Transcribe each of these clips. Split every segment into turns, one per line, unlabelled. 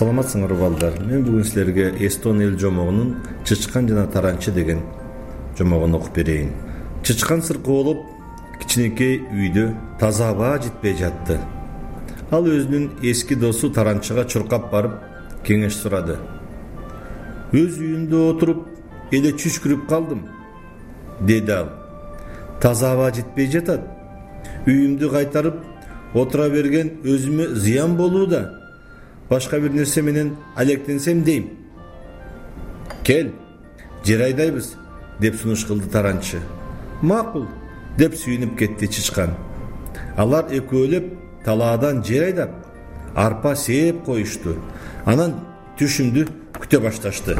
саламатсыңарбы балдар. Мен бүгүн силерге эстон эл жомогунун чычкан жана таранчы деген жомогун окуп берейин. Чычкан сыркоолоп кичинекей үйдө таза аба жетпей жатты. Ал өзүнүн эски досу таранчыга чуркап барып кеңеш сурады. Өз үйүмдө отуруп эле чүчкүрүп калдым деди ал. Таза аба жетпей жатат. Үйүмдү кайтарып отура берген өзүмө зыян болууда башка бир нерсе менен алектенсем дейм. Кел жер айдайбыз деп сунуш кылды таранчы макул деп сүйүнүп кетти чычкан. Алар экөөлөп талаадан жер айдап арпа сээп коюшту. Анан түшүмдү күтө башташты.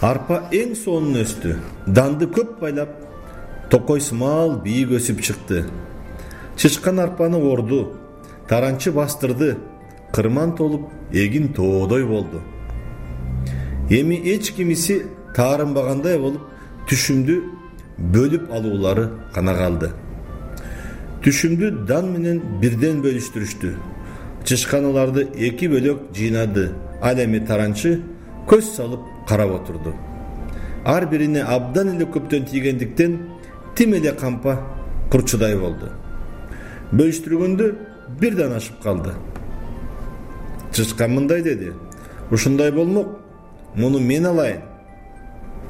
Арпа эң сонун өстү данды көп байлап токой сымал бийик өсүп чыкты. Чычкан арпаны орду таранчы бастырды кырман толуп эгин тоодой болду. Эми эч кимиси таарынбагандай болуп түшүмдү бөлүп алуулары гана калды. Түшүмдү дан менен бирден бөлүштүрүштү. Чычкан аларды эки бөлөк жыйнады. Ал эми таранчы көз салып карап отурду. Ар бирине абдан эле көптөн тийгендиктен тим эле кампа курчудай болду. Бөлүштүргөндө бир дан ашып калды чычкан мындай деди. Ушундай болмок муну мен алайын.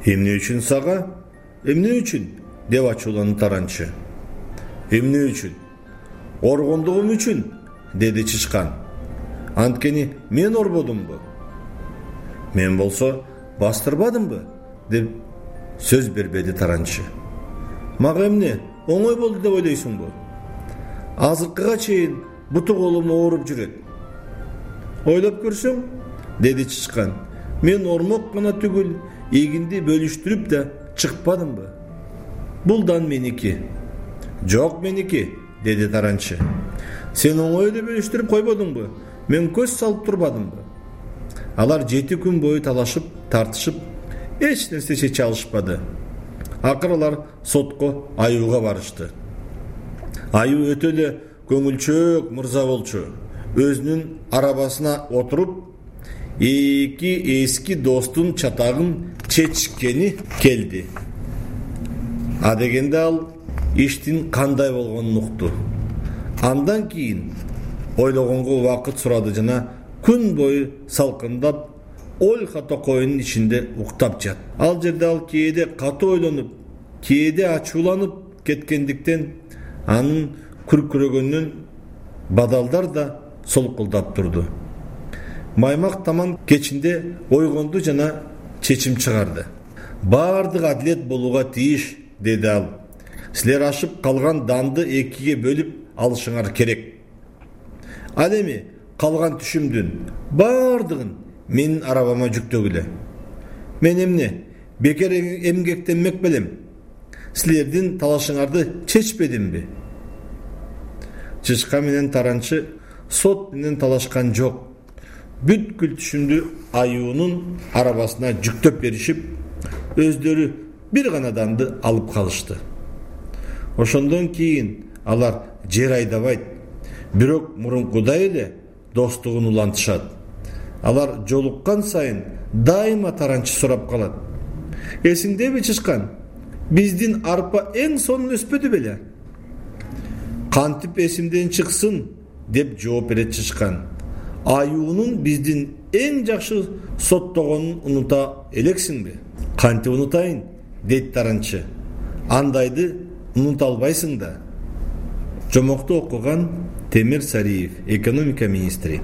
Эмне үчүн сага? Эмне үчүн деп ачууланды таранчы эмне үчүн оргондугум үчүн деди чычкан. Анткени мен орбодумбу? Мен болсо бастырбадымбы деп сөз бербеди таранчы мага эмне оңой болду деп ойлойсуңбу? Азыркыга чейин буту колум ооруп жүрөт ойлоп көрсөң деди чычкан. Мен ормок гана түгүл эгинди бөлүштүрүп да чыкпадымбы? Бул дан меники жок меники деди таранчы. Сен оңой эле бөлүштүрүп койбодуңбу? Мен көз салып турбадымбы? Алар жети күн бою талашып тартышып эч нерсе чече алышпады акыры алар сотко аюуга барышты. Аюу өтө эле көңүлчөөк мырза болчу өзүнүн арабасына отуруп эки эски достун чатагын чечишкени келди. Адегенде ал иштин кандай болгонун укту андан кийин ойлогонго убакыт сурады жана күн бою салкындап ольха токойунун ичинде уктап жатты. Ал жерде ал кээде катуу ойлонуп кээде ачууланып кеткендиктен анын күркүрөгөнүнөн бадалдар да солкулдап турду. Маймак таман кечинде ойгонду жана чечим чыгарды. Баардыгы адилет болууга тийиш деди ал. Силер ашып калган данды экиге бөлүп алышыңар керек. Ал эми калган түшүмдүн баардыгын менин арабама жүктөгүлө. Мен эмне бекер эмгектенмек белем. Силердин талашыңарды чечпедимби? Чычкан менен таранчы сот менен талашкан жок. Бүткүл түшүмдү аюунун арабасына жүктөп беришип өздөрү бир гана данды алып калышты. Ошондон кийин алар жер айдабайт. Бирок мурункудай эле достугун улантышат. Алар жолуккан сайын дайыма таранчы сурап калат. Эсиңдеби чычкан биздин арпа эң сонун өспөдү беле кантип эсимден чыксын деп жооп берет чычкан. Аюунун биздин эң жакшы соттогонун унута элексиңби? Кантип унутайын? Дейт таранчы андайды унута албайсың да. Жомокту окуган темир сариев экономика министри